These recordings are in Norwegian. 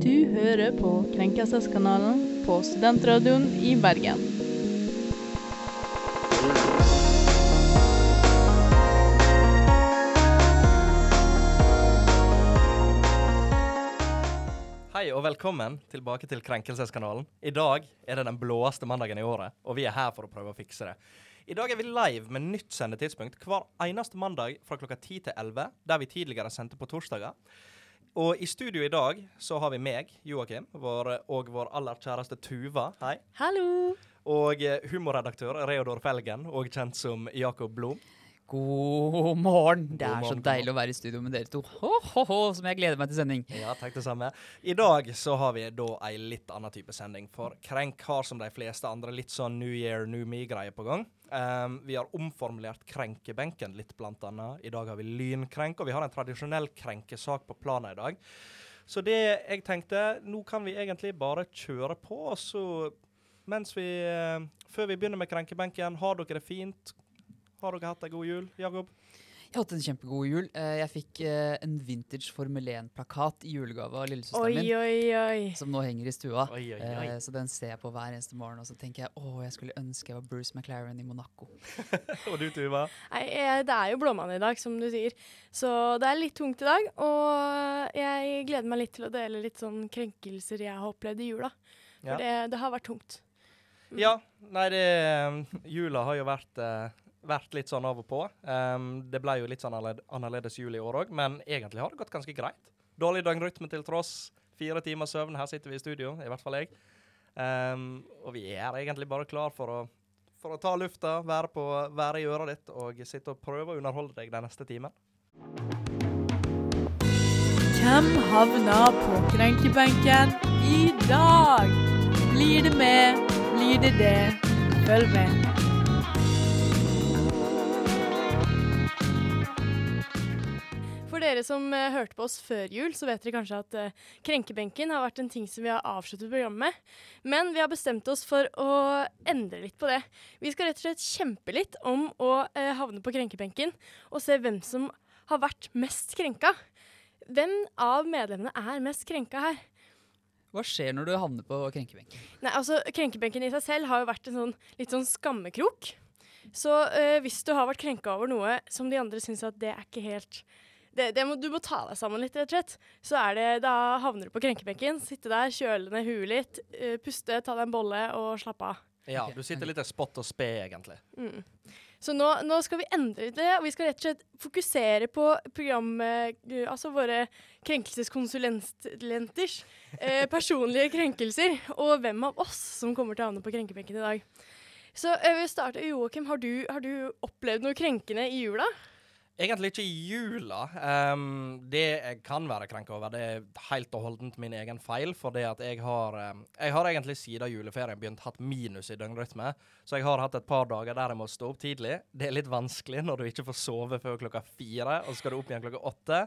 Du hører på Krenkelseskanalen på Studentradioen i Bergen. Hei og velkommen tilbake til Krenkelseskanalen. I dag er det den blåeste mandagen i året, og vi er her for å prøve å fikse det. I dag er vi live med nytt sendetidspunkt hver eneste mandag fra klokka 10 til 11, der vi tidligere sendte på torsdager. Og i studio i dag så har vi meg, Joakim, vår, og vår aller kjæreste Tuva. Hei. Hallo! Og eh, humorredaktør Reodor Felgen, og kjent som Jakob Blom. God morgen! Det er så deilig å være i studio med dere to. Ho, ho, ho, som jeg gleder meg til sending. Ja, takk det samme. I dag så har vi da ei litt annen type sending, for Krenk har som de fleste andre litt sånn New Year, New Me-greie på gang. Um, vi har omformulert krenkebenken litt, blant annet. I dag har vi lynkrenk, og vi har en tradisjonell krenkesak på planen i dag. Så det jeg tenkte, nå kan vi egentlig bare kjøre på, og så mens vi eh, Før vi begynner med krenkebenken, har dere det fint? Har dere hatt ei god jul, Jakob? Jeg har hatt en kjempegod jul. Eh, Jeg fikk eh, en vintage Formel 1-plakat i julegave av lillesøsteren min. oi, oi. Som nå henger i stua. Oi, oi, oi. Eh, Så den ser jeg på hver eneste morgen, og så tenker jeg å, jeg skulle ønske jeg var Bruce McLaren i Monaco. Og du, Tuva? Nei, det er jo blåmann i dag, som du sier. Så det er litt tungt i dag. Og jeg gleder meg litt til å dele litt sånn krenkelser jeg har opplevd i jula. For Ja. det, det har vært tungt. Ja, nei det Jula har jo vært, eh, vært litt sånn av og på. Um, det ble jo litt sånn annerledes jul i år òg, men egentlig har det gått ganske greit. Dårlig døgnrytme til tross. Fire timer søvn. Her sitter vi i studio, i hvert fall jeg. Um, og vi er egentlig bare klar for å, for å ta lufta, være, på, være i øret ditt og sitte og prøve å underholde deg den neste timen. Hvem havner på krenkebenken i dag? Blir det med? Blir det det? Følg med. Dere som eh, hørte på oss før jul, så vet dere kanskje at eh, krenkebenken har vært en ting som vi har avsluttet programmet med. Men vi har bestemt oss for å endre litt på det. Vi skal rett og slett kjempe litt om å eh, havne på krenkebenken, og se hvem som har vært mest krenka. Hvem av medlemmene er mest krenka her? Hva skjer når du havner på krenkebenken? Nei, altså, Krenkebenken i seg selv har jo vært en sånn, litt sånn skammekrok. Så øh, hvis du har vært krenka over noe som de andre syns at det er ikke helt det, det må, Du må ta deg sammen litt, rett og slett. Så er det, da havner du på krenkebenken. Sitte der, kjøle ned huet litt, uh, puste, ta deg en bolle og slappe av. Ja, du sitter litt spott og spe, egentlig. Mm. Så nå, nå skal vi endre det, og vi skal rett og slett fokusere på programmet eh, Altså våre krenkelseskonsulenters eh, personlige krenkelser, og hvem av oss som kommer til å havne på krenkebenken i dag. Så jeg vil starte. Joakim, har du, har du opplevd noe krenkende i jula? Egentlig ikke i jula. Um, det jeg kan være krenka over, det er helt og holdent min egen feil. For det at jeg har um, Jeg har egentlig siden juleferien begynt hatt minus i døgnrytme. Så jeg har hatt et par dager der jeg må stå opp tidlig. Det er litt vanskelig når du ikke får sove før klokka fire, og så skal du opp igjen klokka åtte.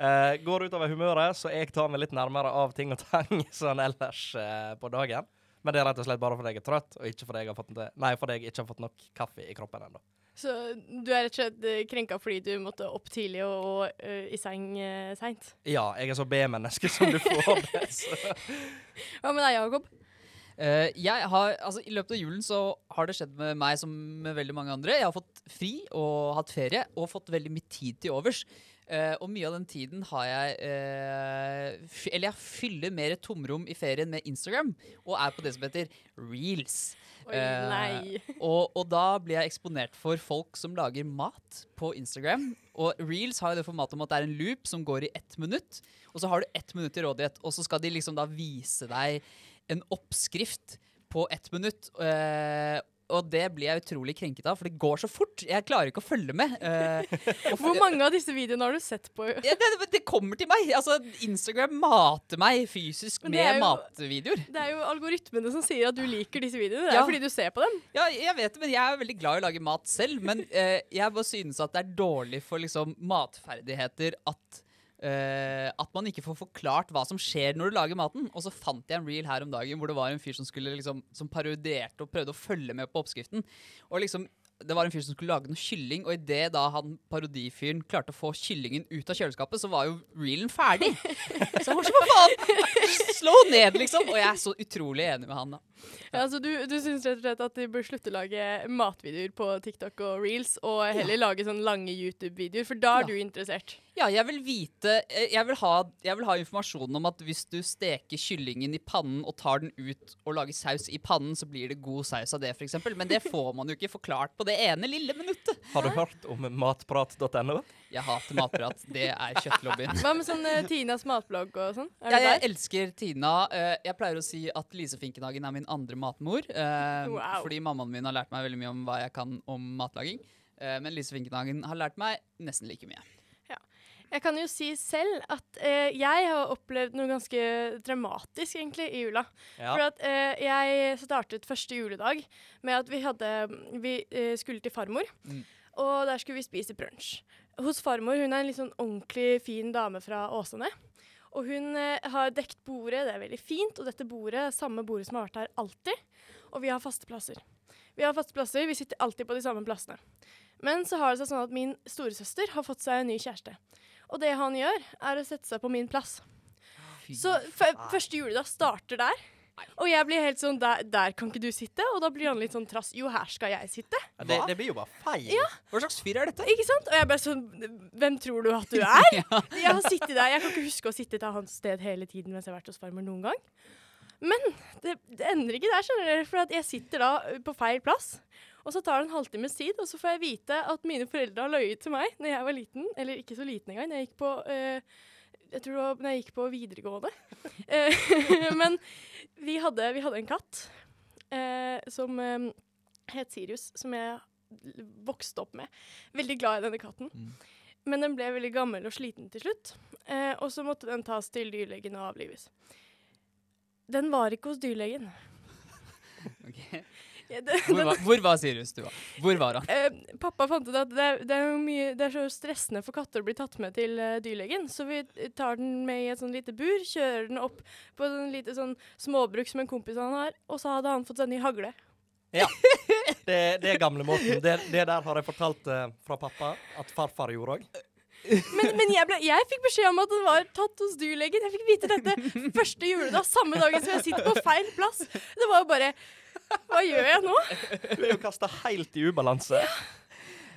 Uh, går utover humøret, så jeg tar meg litt nærmere av ting og tang sånn ellers uh, på dagen. Men det er rett og slett bare fordi jeg er trøtt, og ikke fordi jeg har fått, nei, fordi jeg ikke har fått nok kaffe i kroppen ennå. Så du er rett og slett eh, krenka fordi du måtte opp tidlig og, og uh, i seng uh, seint? Ja, jeg er så B-menneske som du får det. Hva med deg, Jakob? Uh, jeg har, altså I løpet av julen så har det skjedd med meg som med veldig mange andre. Jeg har fått fri og hatt ferie og fått veldig mye tid til overs. Uh, og mye av den tiden har jeg uh, f Eller jeg fyller mer tomrom i ferien med Instagram og er på det som heter reels. Oi, Eh. Og, og da blir jeg eksponert for folk som lager mat på Instagram. Og reels har jo det formatet om at det er en loop som går i ett minutt. Og så har du ett minutt til rådighet, og så skal de liksom da vise deg en oppskrift på ett minutt. eh, og det blir jeg utrolig krenket av, for det går så fort. Jeg klarer ikke å følge med. Uh, Hvor mange av disse videoene har du sett på? ja, det, det kommer til meg! Altså, Instagram mater meg fysisk med jo- matvideoer. Det er jo algoritmene som sier at du liker disse videoene. Det er Ja. fordi du ser på dem. Ja, jeg vet det, men jeg er veldig glad i å lage mat selv. Men uh, jeg bare synes at det er dårlig for liksom, matferdigheter at, eh, at man ikke får forklart hva som skjer når du lager maten. Og så fant jeg en reel her om dagen hvor det var en fyr som, skulle, liksom, som parodierte og prøvde å følge med på oppskriften. Og liksom det var en fyr som skulle lage noe kylling, og idet han parodifyren klarte å få kyllingen ut av kjøleskapet, så var jo reelen ferdig. Så jeg var så faen? slå ned, liksom. Og jeg er så utrolig enig med han, da. Ja, altså du, du syns rett og slett at de bør slutte å lage matvideoer på TikTok og Reels, og heller lage sånne lange YouTube-videoer, for da er Ja. du interessert. Ja, jeg vil vite eh, jeg vil, ha, jeg vil ha informasjon om at hvis du steker kyllingen i pannen og tar den ut og lager saus i pannen, så blir det god saus av det, f.eks. Men det får man jo ikke forklart på det ene lille minuttet. Har du hørt om matprat.no? Jeg hater matprat. Det er kjøttlobbyen. Hva med sånn uh, Tinas matblogg og sånn? Ja, jeg der? elsker Tina. Uh, Jeg pleier å si at Lise Finkenhagen er min andre matmor. Uh, Wow. Fordi mammaen min har lært meg veldig mye om hva jeg kan om matlaging. Men Lise Finkenhagen har lært meg nesten like mye. Jeg kan jo si selv at eh, jeg har opplevd noe ganske dramatisk egentlig i jula. Ja. For at eh, jeg startet første juledag med at vi hadde Vi eh, skulle til farmor, Mm. og der skulle vi spise brunsj. Hos farmor, hun er en litt sånn ordentlig fin dame fra Åsane. Og hun eh, har dekt bordet, det er veldig fint, og dette bordet er samme bordet som har vært her alltid. Og vi har faste plasser. Vi har faste plasser, vi sitter alltid på de samme plassene. Men så har det seg sånn at min storesøster har fått seg en ny kjæreste. Og det han gjør, er å sette seg på min plass. Så f første juledag starter der. Og jeg blir helt sånn der, der kan ikke du sitte? Og da blir han litt sånn trass. Jo, her skal jeg sitte. Det, det blir jo bare feil. Hva slags fyr er dette? Ikke sant? Og jeg bare sånn Hvem tror du at du er? Jeg har sittet der. Jeg kan ikke huske å sitte til hans sted hele tiden mens jeg har vært hos farmor noen gang. Men det, det ender ikke der, skjønner dere. For at jeg sitter da på feil plass. Og så tar det en halvtimes tid, og så får jeg vite at mine foreldre har løyet til meg når jeg var liten. Eller ikke så liten engang. Jeg gikk på øh, Jeg tror det var når jeg gikk på videregående. Eh, Men vi hadde, vi hadde en katt eh, som eh, het Sirius, som jeg vokste opp med. Veldig glad i denne katten. Mm. Men den ble veldig gammel og sliten til slutt. Eh, og så måtte den tas til dyrlegen og avlives. Den var ikke hos dyrlegen. Ok. Ja, det- Hvor, var, hvor var Sirius, du var? Hvor var han? Eh, pappa fant ut at det, er- det, er mye, det er så stressende for katter å bli tatt med til uh, dyrlegen, så vi tar den med i et sånn lite bur, kjører den opp på en lite sånn småbruk som en kompis han har, og så hadde han fått seg ny hagle. Det, det er gamlemåten. Det, det der har jeg fortalt uh, fra pappa at farfar gjorde òg. Men, men jeg, ble, jeg fikk beskjed om at den var tatt hos dyrlegen. Jeg fikk vite dette første juledag, samme dagen som jeg sitter på feil plass. Det var jo bare Hva gjør jeg nå? Du er jo kasta helt i ubalanse.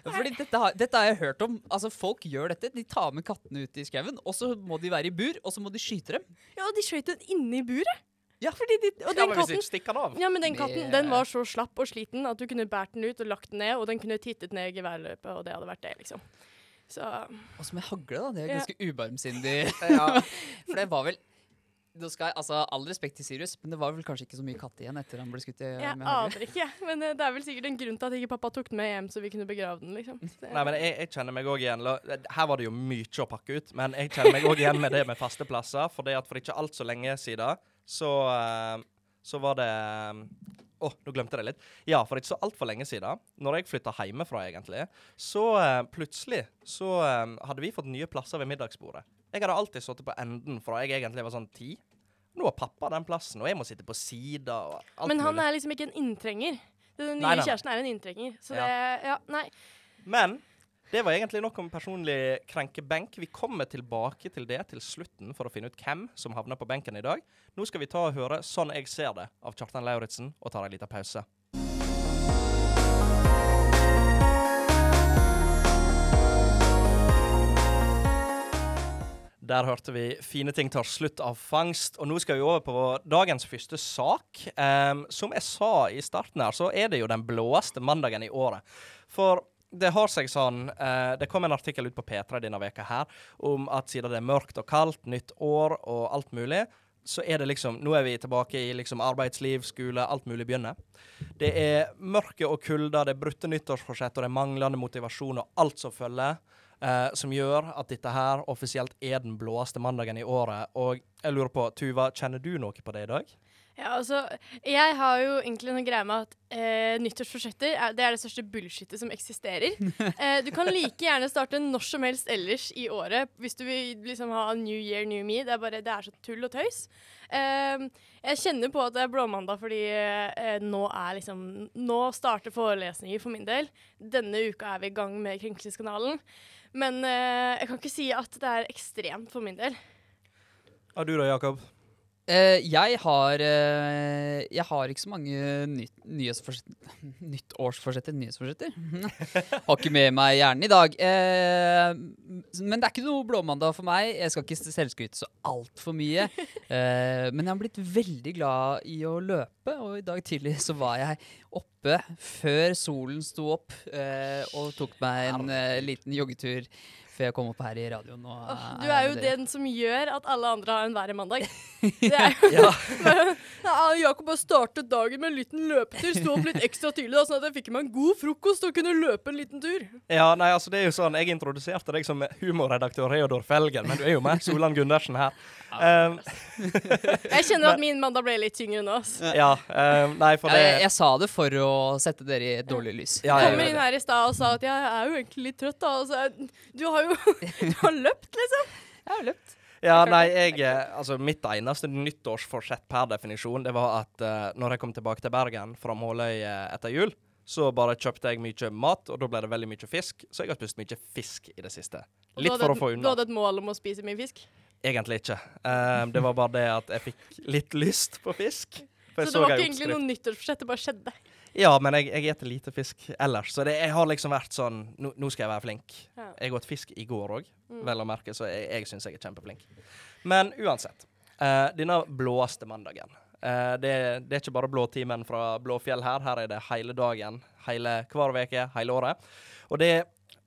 Fordi dette har, dette har jeg hørt om. Altså, Folk gjør dette. De tar med kattene ut i skauen, og så må de være i bur, og så må de skyte dem. Ja, og de skjøt den inne i buret. Ja. Fordi de, og Ja, den katten ikke stikker den av. ja, men den katten den var så slapp og sliten at du kunne båret den ut og lagt den ned, og den kunne tittet ned i geværløpet, og det hadde vært det, liksom. Så Og så med hagle, da. Det er Ja. ganske ubarmsindig. Ja. For det var vel nå skal jeg, altså, All respekt til Sirius, men det var vel kanskje ikke så mye katt igjen etter han ble skutt i, jeg aner ikke. Men eh, det er vel sikkert en grunn til at ikke pappa tok den med hjem, så vi kunne begrave den, liksom. Så Nei, men jeg, jeg kjenner meg òg igjen. Her var det jo mye å pakke ut, men jeg kjenner meg òg igjen med det med faste plasser. For det at for ikke alt så lenge siden, så, eh, så var det Å, nå glemte jeg det litt. Ja, for ikke så altfor lenge siden, når jeg flytta hjemmefra, egentlig, så uh, plutselig så uh, hadde vi fått nye plasser ved middagsbordet. Jeg hadde alltid sittet på enden fra jeg egentlig var sånn ti. Nå har pappa den plassen, og jeg må sitte på sida og alt Men han mulig. er liksom ikke en inntrenger. Den nye Nei, nei, nei. kjæresten er en inntrenger. Så Ja. det Ja, nei. Men det var egentlig nok om personlig krenkebenk. Vi kommer tilbake til det til slutten for å finne ut hvem som havner på benken i dag. Nå skal vi ta og høre 'Sånn jeg ser det' av Kjartan Lauritzen, og tar en liten pause. Der hørte vi 'Fine ting tar slutt av fangst'. Og nå skal vi over på dagens første sak. Um, som jeg sa i starten her, så er det jo den blåeste mandagen i året. For det har seg sånn uh, Det kom en artikkel ut på P3 denne veka her om at siden det er mørkt og kaldt, nytt år og alt mulig, så er det liksom Nå er vi tilbake i liksom arbeidsliv, skole, alt mulig begynner. Det er mørke og kulde, det er brutte nyttårsforsett, og det er manglende motivasjon og alt som følger. Eh, som gjør at dette her offisielt er den blåeste mandagen i året. Og jeg lurer på, Tuva, kjenner du noe på det i dag? Ja, altså, jeg har jo egentlig noen greie med at eh, nyttårsforsetter er, det er det største bullshitet som eksisterer. Eh, du kan like gjerne starte når som helst ellers i året hvis du vil liksom ha New Year, New Me. Det er bare, det er så tull og tøys. Eh, jeg kjenner på at det er blåmandag fordi eh, nå er liksom Nå starter forelesninger for min del. Denne uka er vi i gang med Krenkelseskanalen. Men eh, jeg kan ikke si at det er ekstremt for min del. Og du da, Jakob? Eh, jeg har eh, Jeg har ikke så mange ny, Nyttårsforsetter? Nyhetsforsetter? har ikke med meg hjernen i dag. Eh, men det er ikke noe blåmandag for meg. Jeg skal ikke selvskryte så altfor mye. Men jeg har blitt veldig glad i å løpe, og i dag tidlig så var jeg oppe før solen sto opp og tok meg en liten joggetur før jeg kom opp her i radioen. Eh, du er jo den som gjør at alle andre har en verre mandag. Det er jo Ja. ja, Jakob har startet dagen med en liten løpetur. Sto opp litt ekstra tidlig, da, sånn at jeg fikk meg en god frokost og kunne løpe en liten tur. Ja, nei, altså det er jo sånn, Jeg introduserte deg som humorredaktør Reodor Felgen, men du er jo med Solan Gundersen her. Um, Jeg kjenner at min mandag ble litt tyngre nå. Altså. ja, um, nei, for Ja, det jeg, jeg sa det for å sette dere i et dårlig lys. Ja, jeg Kommer inn her i stad og sa at jeg er jo egentlig litt trøtt. da Altså, Du har jo du har løpt, liksom. Jeg har løpt. Ja, nei, jeg eh, Altså, mitt eneste nyttårsforsett per definisjon, det var at uh, når jeg kom tilbake til Bergen fra Måløy eh, etter jul, så bare kjøpte jeg mye mat, og da ble det veldig mye fisk. Så jeg har spist mye fisk i det siste. Litt for å få unna. Du hadde et mål om å spise mye fisk? Egentlig ikke. Um, det var bare det at jeg fikk litt lyst på fisk. For jeg Så det var ikke egentlig noe nyttårsforsett, det bare skjedde. Ja, men jeg, jeg eter lite fisk ellers, så det, jeg har liksom vært sånn Nå, nå skal jeg være flink. Ja. Jeg åt fisk i går òg, Mm. vel å merke, så jeg, jeg syns jeg er kjempeflink. Men uansett. Uh, denne blåeste mandagen. Uh, det, det er ikke bare blåtimen fra Blåfjell her. Her er det hele dagen, hele hver uke, hele året. Og det,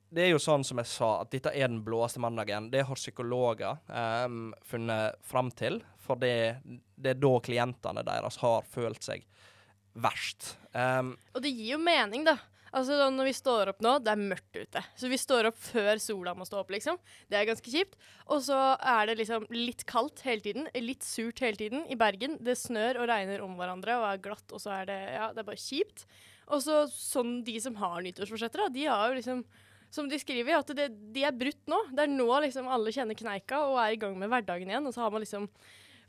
det er jo sånn som jeg sa, at dette er den blåeste mandagen. Det har psykologer um, funnet fram til, for det, det er da klientene deres har følt seg verst. Um, Og det gir jo mening, da. Altså Når vi står opp nå, det er mørkt ute. Så vi står opp før sola må stå opp, liksom. Det er ganske kjipt. Og så er det liksom litt kaldt hele tiden. Litt surt hele tiden. I Bergen det snør og regner om hverandre og er glatt, og så er det ja, det er bare kjipt. Og så sånn de som har nyttårsforsetter, da, de har jo liksom som de skriver, at det, de er brutt nå. Det er nå liksom alle kjenner kneika og er i gang med hverdagen igjen. Og så har man liksom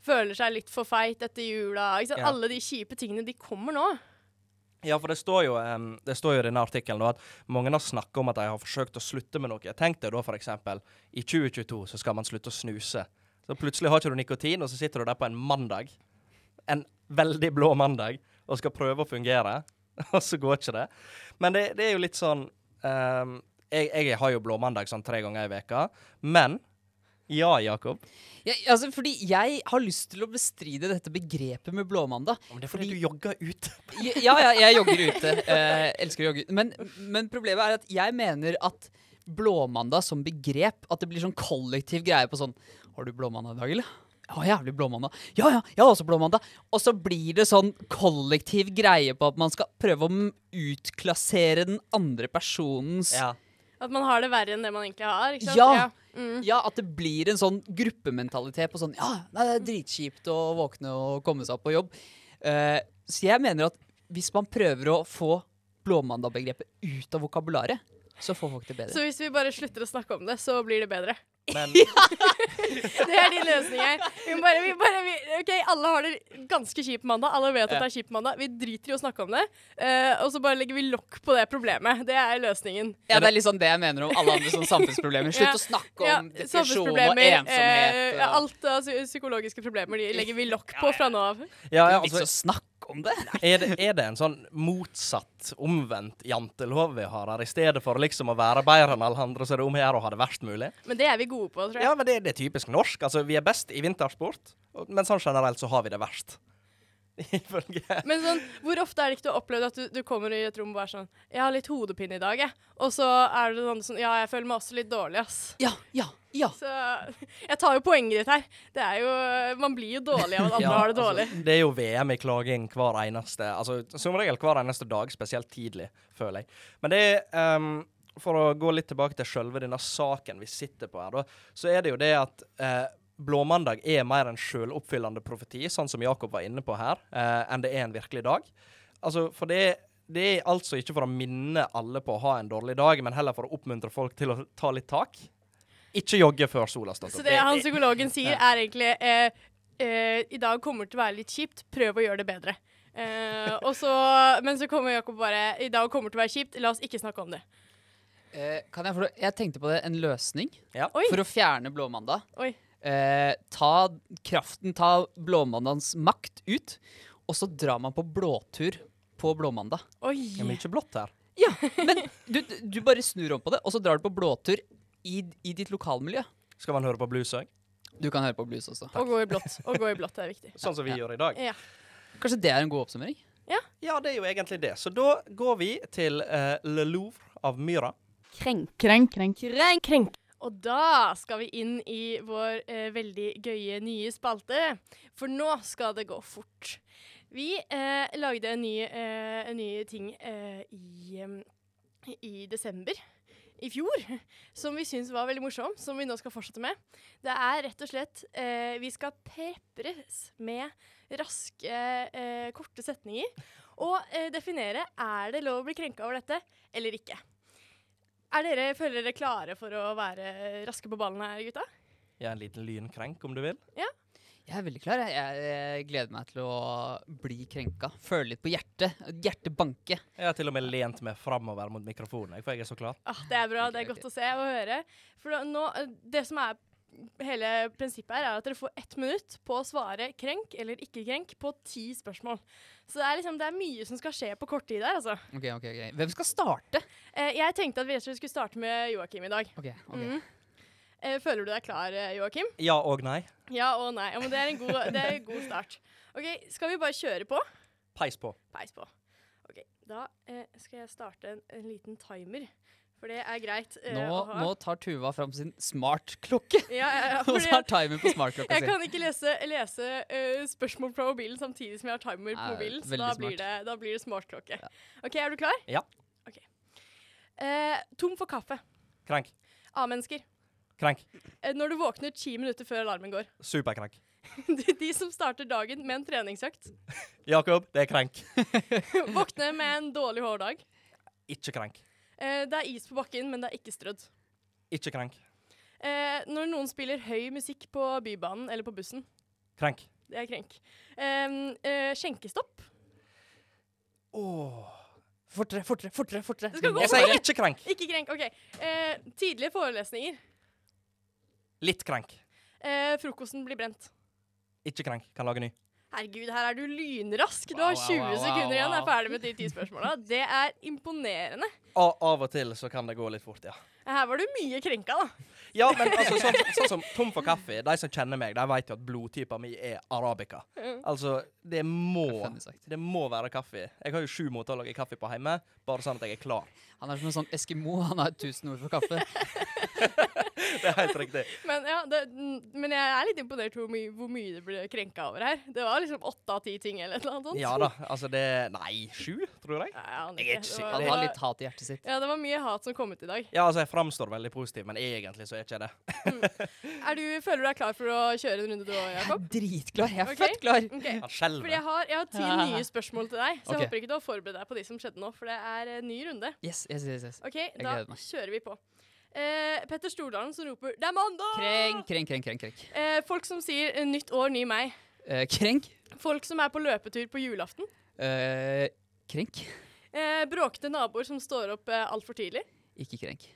føler seg litt for feit etter jula. Ja. Alle de kjipe tingene, de kommer nå. Ja, for det står jo, um, det står jo i denne artikkelen at mange har snakka om at de har forsøkt å slutte med noe. Tenk deg da eksempel, i 2022 så skal man slutte å snuse. Så plutselig har ikke du nikotin, og så sitter du der på en mandag, en veldig blå mandag, og skal prøve å fungere, og så går ikke det. Men det, det er jo litt sånn um, jeg, jeg har jo blåmandag sånn tre ganger i veka, men ja, Jakob. Ja, altså, fordi jeg har lyst til å bestride dette begrepet med blåmandag. Men det er fordi du jogga ute. Ja, ja, jeg jogger ute. Eh, elsker å jogge ute. Men, men problemet er at jeg mener at blåmandag som begrep At det blir sånn kollektiv greie på sånn Har du blåmandag i dag, eller? Ja, jævlig blåmandag. Ja, ja, jeg har også blåmandag. Og så blir det sånn kollektiv greie på at man skal prøve å utklassere den andre personens Ja. At man har det verre enn det man egentlig har. ikke sant? Ja. Mm. Ja, at det blir en sånn gruppementalitet på sånn Ja, nei, det er dritkjipt å våkne og komme seg opp på jobb. Uh, så jeg mener at hvis man prøver å få blåmandag-begrepet ut av vokabularet, så får folk det bedre. Så hvis vi bare slutter å snakke om det, så blir det bedre. Men Det er din løsning her. Vi bare, vi bare, vi, ok, Alle har det ganske kjipt mandag. Alle vet at det er kjipt mandag. Vi driter i å snakke om det. Uh, og så bare legger vi lokk på det problemet. Det er løsningen. Ja, det er liksom det jeg mener om alle andre sånne samfunnsproblemer. Slutt Ja. å snakke Ja, om depresjon og ensomhet. Uh, ja, alt av psy- psykologiske problemer de legger vi lokk på fra nå av. ja, ja, altså, å snakke om det. Er det, er det en sånn motsatt, omvendt jantelov vi har her? I stedet for liksom å være bedre enn alle andre, så er det om å gjøre å ha det verst mulig? Men det er vi gode på, tror jeg. Ja, men det, det er typisk norsk. Altså, vi er best i vintersport, men sånn generelt så har vi det verst. Men sånn, hvor ofte er det ikke du har opplevd at du, du kommer i et rom og er sånn 'Jeg har litt hodepine i dag, jeg.' Og så er det sånn, sånn 'Ja, jeg føler meg også litt dårlig, ass'. Ja, ja, ja. Så jeg tar jo poenget ditt her. Det er jo Man blir jo dårlig av at andre Ja, har det dårlig. Altså, det er jo VM i klaging hver eneste Altså som regel hver eneste dag, spesielt tidlig, føler jeg. Men det er ehm, For å gå litt tilbake til selve denne saken vi sitter på her, da, så er det jo det at eh, blåmandag er mer en sjøloppfyllende profeti, sånn som Jakob var inne på her, eh, enn det er en virkelig dag. Altså, for det, det er altså ikke for å minne alle på å ha en dårlig dag, men heller for å oppmuntre folk til å ta litt tak. Ikke jogge før sola står Så opp. det Det- han psykologen sier, er egentlig eh, eh, I dag kommer det til å være litt kjipt, prøv å gjøre det bedre. Eh, så, men så kommer Jakob bare I dag kommer det til å være kjipt, la oss ikke snakke om det. Eh, kan jeg, for, jeg tenkte på det, en løsning Ja. For å fjerne blåmandag. Oi. eh, ta kraften, ta blåmandagens makt ut, og så drar man på blåtur på blåmandag. Det er Oi. mye blått her. Ja, men du, du bare snur om på det, og så drar du på blåtur i, i ditt lokalmiljø. Skal man høre på blues òg? Du kan høre på blues også. Og gå i blått. Og gå i blått er viktig. Sånn som vi Ja. gjør i dag. Ja. Kanskje det er en god oppsummering? Ja, det er jo egentlig det. Så da går vi til uh, Le Louvre av Myra. Krenk. Krenk, krenk. Krenk. Krenk. Og da skal vi inn i vår eh, veldig gøye nye spalte. For nå skal det gå fort. Vi eh, lagde en ny, eh, en ny ting eh, i, em, i desember i fjor, som vi syns var veldig morsom, som vi nå skal fortsette med. Det er rett og slett eh, Vi skal pepres med raske, eh, korte setninger. Og eh, definere er det lov å bli krenka over dette eller ikke. Er dere, føler dere klare for å være raske på ballen her, gutta? Jeg er en liten lynkrenk, om du vil. Ja. Jeg er veldig klar. Jeg, jeg gleder meg til å bli krenka. Føle litt på hjertet. Hjertet banke. Jeg har til og med lent meg framover mot mikrofonen, for jeg er så klar. Ah, det er bra. Det er godt å se og høre. For nå, det som er hele prinsippet her, er at dere får ett minutt på å svare krenk eller ikke krenk på ti spørsmål. Så det er, liksom, det er mye som skal skje på kort tid der, altså. Ok, ok, ok. Hvem skal starte? Eh, jeg tenkte at vi skulle starte med Joakim i dag. Ok, ok. Mm. Eh, føler du deg klar, eh, Joakim? Ja og nei. Ja og nei. Ja, men det er en god, det er en god start. OK, skal vi bare kjøre på? Peis på. Peis på. Ok, Da eh, skal jeg starte en, en liten timer, for det er greit. Uh, Nå, å ha. nå tar Tuva fram sin smartklokke. Ja, ja, ja, Og tar timer på smartklokka jeg kan ikke lese, lese uh, spørsmål fra mobilen samtidig som jeg har timer på mobilen, så da blir, det, da blir det smartklokke. Ja. OK, er du klar? Ja. Okay. Uh, tom for kaffe. Krenk. A-mennesker. Krenk. Eh, når du våkner ti minutter før alarmen går. Superkrenk. de, de som starter dagen med en treningsøkt. Jakob, det er krenk. Våkne med en dårlig hårdag. Ikke krenk. Eh, det er is på bakken, men det er ikke strødd. Ikke krenk. Eh, når noen spiller høy musikk på Bybanen eller på bussen. Krenk. Det er krenk. Eh, eh, skjenkestopp. Åh. Fortere, fortere, fortere. fortere. Gå Jeg sier ikke krenk. Ikke krenk. OK. Eh, tidlige forelesninger. Litt krenk. Eh, frokosten blir brent. Ikke krenk. Kan lage ny. Herregud, her er du lynrask. Du har 20 wow, wow, sekunder igjen. Jeg er ferdig med de ti spørsmåla. Det er imponerende. Og, av og til så kan det gå litt fort, ja. Her var du mye krenka, da. Ja, men altså, sånn, sånn som tom for kaffe, de som kjenner meg, de vet jo at blodtypa mi er arabica. Altså, det må Det må være kaffe. Jeg har jo sju måter å lage kaffe på hjemme, bare sånn at jeg er klar. Han er som en sånn Eskimo. Han har 1000 ord for kaffe. Det er helt riktig. Men, ja, det, mm, men jeg er litt imponert hvor, mye- hvor mye det ble krenka over her. Det var liksom åtte av ti ting eller et eller annet sånt. Ja da. Altså, det Nei, sju, tror jeg. Ja, jeg Jeg er ikke. ikke var- Han har litt hat i hjertet sitt. Ja, det var mye hat som kom ut i dag. Ja, altså, jeg framstår veldig positiv, men egentlig så er ikke jeg det. Er du, føler du deg klar for å kjøre en runde du òg, Jeg er Jakob? dritklar. Jeg er født fett klar. Ok. Han skjelver. Jeg har, jeg har ti nye spørsmål til deg, så jeg Ok. håper ikke du har forberedt deg på de som skjedde nå, for det er en ny runde. Yes, yes, yes, yes. OK, da kjører vi på. Eh, Petter Stordalen som roper 'Det er mandag!' Krenk, krenk, krenk, krenk. krenk. Eh, folk som sier eh, 'nytt år, ny meg'. Eh, krenk. Folk som er på løpetur på julaften. Eh, krenk. Eh, bråkete naboer som står opp eh, altfor tidlig. Ikke krenk.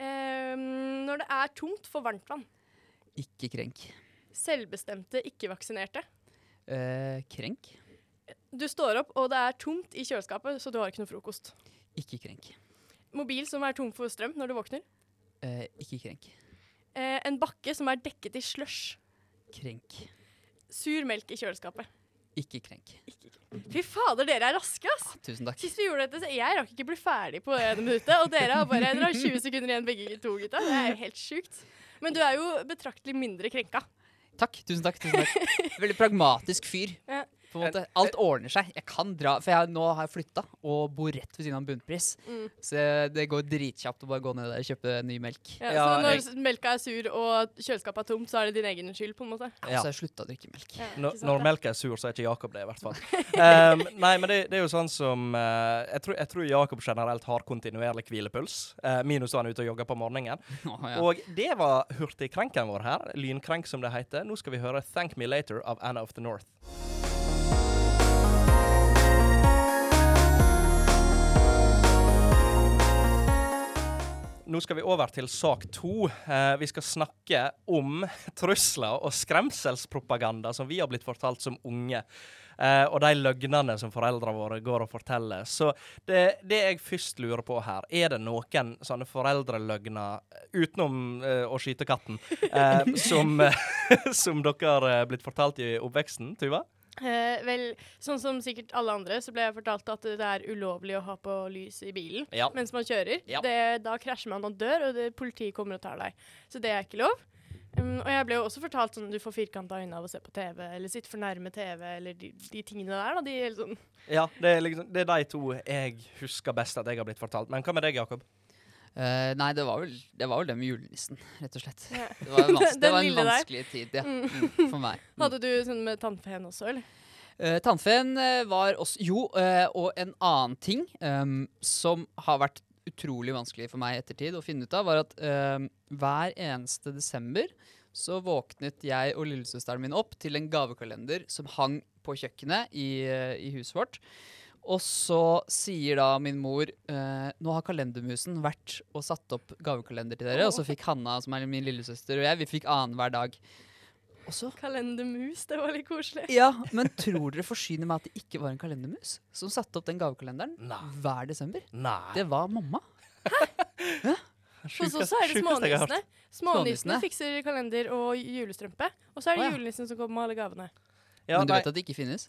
Når det er tomt for varmtvann. Ikke krenk. Selvbestemte ikke-vaksinerte. Eh, krenk. Du står opp, og det er tomt i kjøleskapet, så du har ikke noe frokost. Ikke krenk. Mobil som er tom for strøm når du våkner. Eh, ikke krenk. Eh, en bakke som er dekket i slush. Krenk. Sur melk i kjøleskapet. Ikke krenk. Fy fader, dere er raske, ass! Tusen takk. Sist vi gjorde dette, så jeg rakk ikke bli ferdig på det minuttet, og dere har bare dere har 20 sekunder igjen begge to, gutta. Det er jo helt sjukt. Men du er jo betraktelig mindre krenka. Takk. Tusen takk. tusen takk. Veldig pragmatisk fyr. Ja. På en måte. Alt ordner seg. Jeg kan dra, for jeg, nå har jeg flytta og bor rett ved siden av bunnpris. Mm. Så det går dritkjapt å bare gå ned der og kjøpe ny melk. Ja, Ja, så når jeg- melka er sur og kjøleskapet er tomt, så er det din egen skyld, på en måte. Ja. Så jeg slutta å drikke melk. Ja, Når, når da? er sur, så er ikke Jakob det, i hvert fall. Um, nei, men det, det er jo sånn som uh, jeg, tror, jeg tror Jakob generelt har kontinuerlig hvilepuls, uh, minus da han er ute og jogger på morgenen. Oh, ja. Og det var hurtigkrenken vår her. Lynkrenk, som det heter. Nå skal vi høre 'Thank Me Later' av Anna of the North. Nå skal vi over til sak to. Eh, vi skal snakke om trusler og skremselspropaganda som vi har blitt fortalt som unge. Eh, og de løgnene som foreldrene våre går og forteller. Så det, det jeg først lurer på her, er det noen sånne foreldreløgner, utenom eh, å skyte katten, eh, som, som dere har eh, blitt fortalt i oppveksten, Tuva? Eh, vel, sånn som sikkert alle andre, så ble jeg fortalt at det er ulovlig å ha på lys i bilen Ja. mens man kjører. Ja. Det, da krasjer man og dør, og det, politiet kommer og tar deg. Så det er ikke lov. Um, og jeg ble jo også fortalt sånn du får firkanta øyne av å se på TV, eller sitte for nærme TV, eller de, de tingene der. da, de sånn Ja, det er, liksom, det er de to jeg husker best at jeg har blitt fortalt. Men hva med deg, Jakob? Eh, nei, det var, vel, det var vel det med julenissen, rett og slett. Ja. Det var, en vans det var en vanskelig der. tid, ja. Mm. Mm, for meg. Mm. Hadde du sånn med tannfeen også, eller? Uh, tannfeen uh, var også Jo, og en annen ting um, som har vært utrolig vanskelig for meg i ettertid å finne ut av, var at ehm, hver eneste desember så våknet jeg og lillesøsteren min opp til en gavekalender som hang på kjøkkenet i, i huset vårt. Og så sier da min mor eh, nå har kalendermusen vært og satt opp gavekalender til dere. Og så fikk Hanna, som er min lillesøster, og jeg, vi fikk annenhver dag. Også, Kalendermus, det var litt koselig. ja, men tror dere forsyner meg at det ikke var en kalendermus som satte opp den gavekalenderen Nei. hver desember? Nei. Det var mamma. Hos og så er det smånissene. Smånissene fikser kalender og julestrømpe. Og så er det ja. julenissen som kommer med alle gavene. Ja, men du nei, vet at det ikke finnes?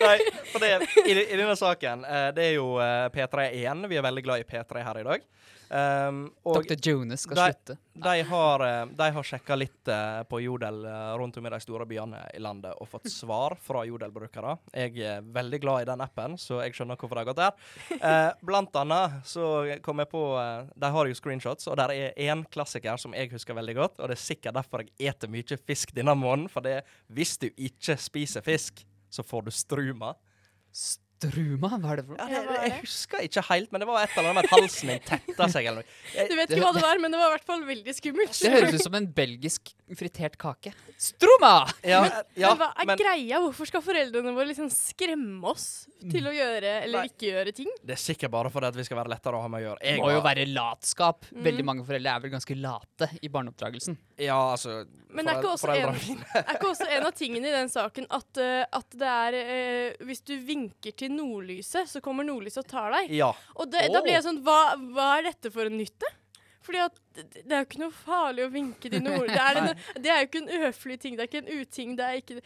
nei, for det, i, I denne saken, eh, det er jo eh, P3 igjen. Vi er veldig glad i P3 her i dag. Um, og Dr. Jonas skal de, slutte. de har, eh, de har sjekka litt på Jodel rundt om i de store byene i landet og fått svar fra Jodel-brukere. Jeg er veldig glad i den appen, så jeg skjønner hvorfor det har gått der. Uh, blant annet så kom jeg på De har jo screenshots, og der er én klassiker som jeg husker veldig godt. Og det er sikkert derfor jeg eter mye fisk denne måneden, for det er hvis du ikke spiser fisk, så får du struma. Struma? Hva er det for noe? Ja, jeg husker ikke helt, men det var et eller annet med at halsen min tetta seg eller noe. Jeg, Du vet ikke hva det var, men det var i hvert fall veldig skummelt. Det høres ut som en belgisk fritert kake. Struma! ja, ja, men hva er men greia? Hvorfor skal foreldrene våre liksom skremme oss til å gjøre eller Nei. ikke gjøre ting? det er sikkert bare fordi vi skal være lettere å ha med å gjøre. Det må må jo var- være latskap. Mm. Veldig mange foreldre er vel ganske late i barneoppdragelsen. Ja, altså Men er ikke, også en, er ikke også en av tingene i den saken at, uh, at det er uh, Hvis du vinker til nordlyset, så kommer nordlyset og tar deg? Ja. Og det, da blir jeg sånn hva, hva er dette for en nytte? Fordi at det, er jo ikke noe farlig å vinke til nord... Det er, en, det er jo ikke en uhøflig ting, det er ikke en uting, det er ikke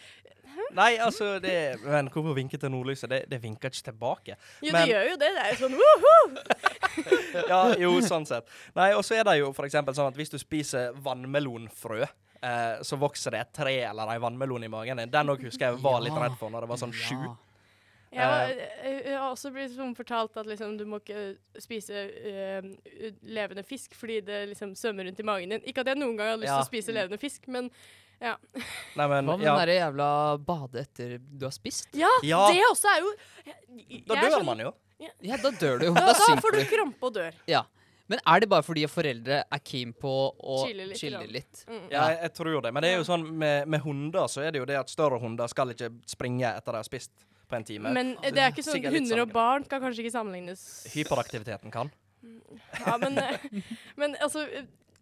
Nei, altså det, Men hvorfor vinke til nordlyset? Det, det vinker ikke tilbake. Jo, Men- det gjør jo det. Det er jo sånn woho! Ja, jo, sånn sett. Nei, og så er det jo eksempel sånn at hvis du spiser vannmelonfrø, eh, så vokser det et tre eller ei vannmelon i magen din. Den òg husker jeg var litt redd for når det var sånn sju. Ja. Jeg, var, jeg, jeg har også blitt sånn fortalt at liksom, du må ikke spise uh, levende fisk fordi det liksom svømmer rundt i magen din. Ikke at jeg noen gang har lyst til Ja. å spise levende fisk, men ja. Nei, men Hva med ja, den derre jævla bade etter du har spist? Ja, Ja. det også er jo jeg, Da jeg dør sånn- man jo. Ja, da dør du jo. Da, Da da får du du. krampe og dør. Ja. Men er det bare fordi foreldre er keen på å Chille litt chille litt? Mm. Ja, jeg, jeg tror det. Men det er jo sånn med, med hunder så er det jo det at større hunder skal ikke springe etter de har spist på en time. Men det er ikke sånn hunder og barn kan kanskje ikke sammenlignes. Hyperaktiviteten kan. Ja, men, eh, men altså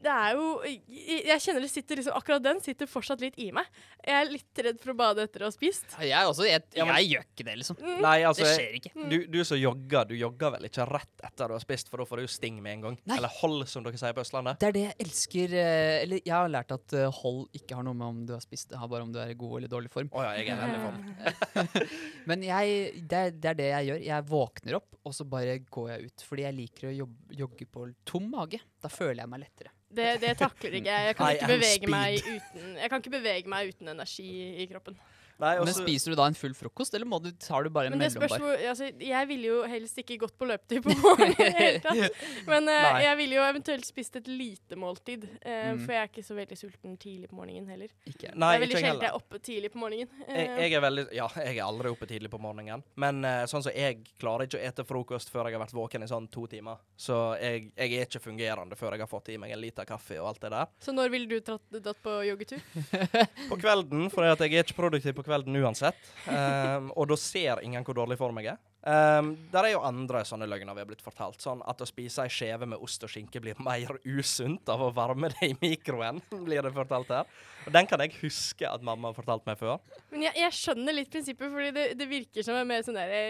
det er jo jeg, kjenner det sitter liksom Akkurat den sitter fortsatt litt i meg. Jeg er litt redd for å bade etter å ha spist. Ja, Jeg også. Jeg, jeg gjør ikke det, liksom. Nei, altså Det skjer ikke. Du, du som jogger, du jogger vel ikke rett etter du har spist, for da får du jo sting med en gang. Nei. Eller hold, som dere sier på Østlandet. Det er det jeg elsker eh, Eller jeg har lært at eh, hold ikke har noe med om du har spist, det har bare om du er i god eller dårlig form. Å ja, jeg er veldig form. Men jeg, det, er, det er det jeg gjør. Jeg våkner opp, og så bare går jeg ut. Fordi jeg liker å jobbe, jogge på tom mage. Da føler jeg meg lettere. Det, det takler ikke jeg. Jeg kan, ikke bevege meg uten, jeg kan ikke bevege meg uten energi i kroppen. Nei, Men spiser du da en full frokost, eller må du, tar du bare en Men det spørs mellombar? hvor altså, Jeg ville jo helst ikke gått på løpetid på morgenen i det hele tatt. Men uh, jeg ville jo eventuelt spist et lite måltid. uh, Mm. For jeg er ikke så veldig sulten tidlig på morgenen heller. Ikke. nei, det er veldig sjelden jeg er oppe tidlig på morgenen. Jeg, Eh, jeg er veldig Ja, jeg er aldri oppe tidlig på morgenen. Men sånn som jeg klarer ikke å ete frokost før jeg har vært våken i sånn to timer. Så jeg, jeg er ikke fungerende før jeg har fått i meg en liter kaffe og alt det der. Så når ville du dratt, dratt på joggetur? På kvelden, for jeg er ikke produktiv på kvelden uansett. Um, og da ser ingen hvor dårlig form jeg er. Um, der er jo andre sånne løgner vi har blitt fortalt. Sånn at å spise ei skjeve med ost og skinke blir mer usunt av å varme det i mikroen, blir det fortalt her. Og den kan jeg huske at mamma har fortalt meg før. Men jeg, jeg skjønner litt prinsippet, fordi det, det virker som mer sånn derre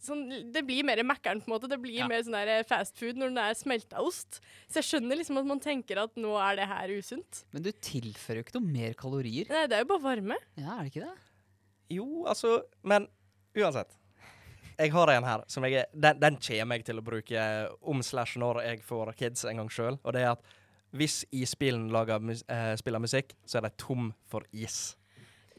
sånn, Det blir mer Mækkern, på en måte. Det blir Ja. mer sånn der fast food når det er smelta ost. Så jeg skjønner liksom at man tenker at nå er det her usunt. Men du tilfører jo ikke noe mer kalorier. Nei, det er jo bare varme. Ja, er det ikke det? Jo, altså Men uansett. Jeg har en her som jeg Den, den kommer jeg til å bruke om slash når jeg får kids en gang sjøl. Og det er at hvis isbilen lager eh, spiller musikk, så er de tom for is.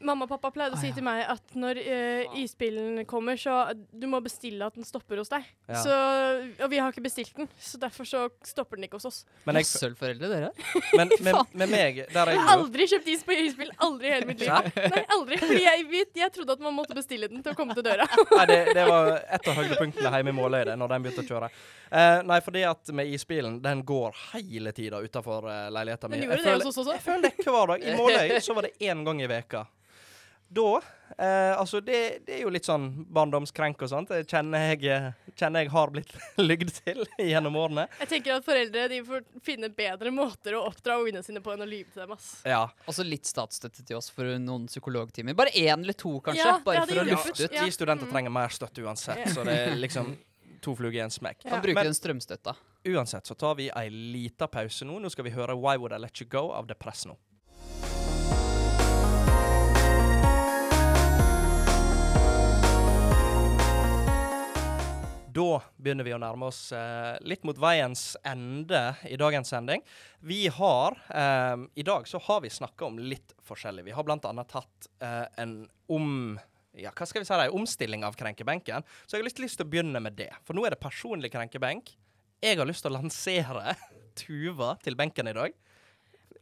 Mamma og pappa pleide å si til meg at når uh, isbilen kommer, så du må bestille at den stopper hos deg. Ja. Så, og vi har ikke bestilt den, så derfor så stopper den ikke hos oss. Men, jeg, Sølvforeldre, dere. men men, med meg, der Jeg jeg har aldri kjøpt is på isbil. Aldri i hele mitt liv. Nei, aldri. Fordi jeg, vet- jeg trodde at man måtte bestille den til å komme til døra. Nei, det, det var et av høydepunktene hjemme i Måløyde når den begynte å kjøre. Uh, nei, fordi at med isbilen, den går hele tida utafor uh, leiligheta mi. Den Jeg føler, det hos oss også. Jeg føler det hver dag. I Måløy så var det én gang i veka. Da eh, Altså, det, det er jo litt sånn barndomskrenk og sånt. Det kjenner jeg, eh, kjenner jeg har blitt lygd til gjennom årene. Jeg tenker at foreldre de får finne bedre måter å oppdra ungene sine på enn å lyve til dem. ass. Ja. Også litt statsstøtte til oss for noen psykologtimer. Bare én eller to, kanskje. Ja, bare ja, for å lufte ut. Ja. De studenter Mm. trenger mer støtte uansett, så det er liksom to fluger i en smekk. Ja. Kan bruker Men- en strømstøtta. Uansett så tar vi ei lita pause nå. Nå skal vi høre Why Would I Let You Go av The Press nå. Da begynner vi å nærme oss eh, litt mot veiens ende i dagens sending. Vi har eh, I dag så har vi snakka om litt forskjellig. Vi har annet tatt eh, en om ja, hva skal vi si en omstilling av krenkebenken. Så jeg har lyst, lyst til å begynne med det. For nå er det personlig krenkebenk. Jeg har lyst til å lansere Tuva til benken i dag.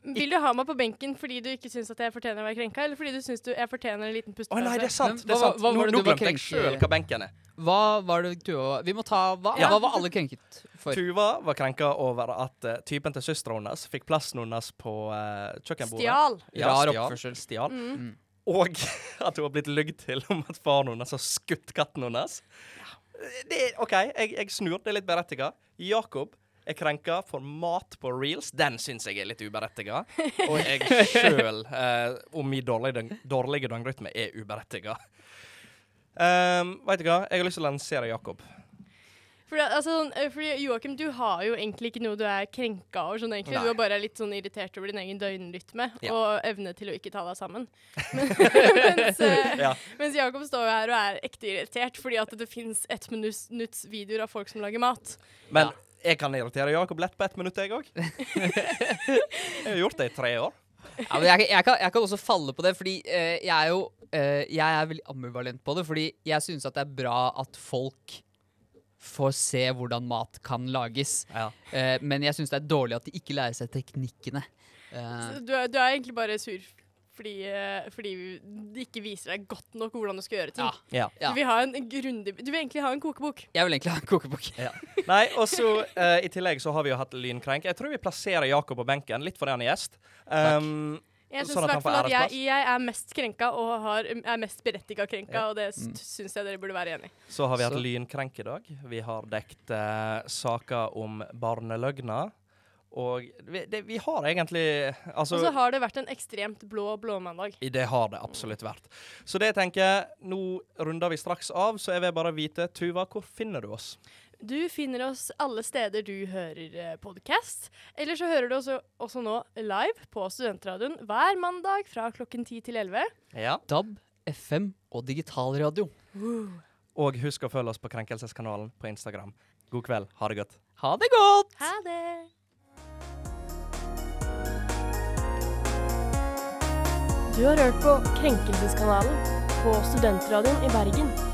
Vil du ha meg på benken fordi du ikke syns at jeg fortjener å være krenka, eller fordi du syns jeg fortjener en liten Å nei, det er sant! Det er hva- sant. hva Nå, var nå glemte jeg sjøl hva benken er. Hva var det du Vi må ta Hva, Ja. hva var alle krenket for? Tuva var krenka over at uh, typen til søstera hennes fikk plassen hennes på uh, kjøkkenbordet. Stjal. Ja, Rar oppførsel. Stjal. Mm. Mm. Og at hun har blitt lygd til om at faren hennes har skutt katten hennes. Det er, OK, jeg, jeg snur. Det er litt berettiga. Jakob er krenka for mat på reels. Den syns jeg er litt uberettiga. Og jeg sjøl, eh, om min dårlige, dårlige døgnrytme, er uberettiga. Um, Veit du hva? Jeg har lyst til å lansere Jakob. Fordi, altså, sånn, eh, fordi Joakim, du har jo egentlig ikke noe du er krenka over. Sånn, Du er bare litt sånn irritert over din egen døgnrytme Ja. og evne til å ikke ta deg sammen. Men, mens, eh, Ja. mens Jakob står jo her og er ekte irritert fordi at det fins ett minutts videoer av folk som lager mat. Men jeg kan irritere Jakob lett på ett minutt, jeg òg. jeg har gjort det i tre år. Ja, men jeg, jeg, kan, jeg kan også falle på det, fordi uh, jeg er jo uh, Jeg er veldig ambivalent på det. Fordi jeg synes at det er bra at folk får se hvordan mat kan lages. Ja. Uh, men jeg syns det er dårlig at de ikke lærer seg teknikkene. Så du, er, du er egentlig bare sur fordi, eh, fordi de ikke viser deg godt nok hvordan du skal gjøre ting. ja, Ja. ja. Du, vil ha en grundig, du vil egentlig ha en kokebok. Jeg vil egentlig ha en kokebok. Nei, og så uh, I tillegg så har vi jo hatt lynkrenk. Jeg tror vi plasserer Jakob på benken, litt fordi han er gjest. Um, Jeg syns Sånn at fall at jeg, jeg er mest krenka og har, er mest berettiga krenka, Ja. og det Mm. syns jeg dere burde være enig i. så har vi hatt Så- lynkrenk i dag. Vi har dekt uh, saker om barneløgner. Og vi, det, vi har egentlig Altså Og så har det vært en ekstremt blå blåmandag. i det har det absolutt vært. Så det tenker jeg Nå runder vi straks av, så jeg vil bare vite, Tuva, hvor finner du oss? Du finner oss alle steder du hører podkast. Eller så hører du oss også nå live på Studentradioen hver mandag fra klokken 10 til 11. Ja. DAB, FM og digitalradio. Og husk å følge oss på Krenkelseskanalen på Instagram. God kveld. Ha det godt. Ha det godt! Ha det! Du har hørt på Krenkelseskanalen på Studentradioen i Bergen.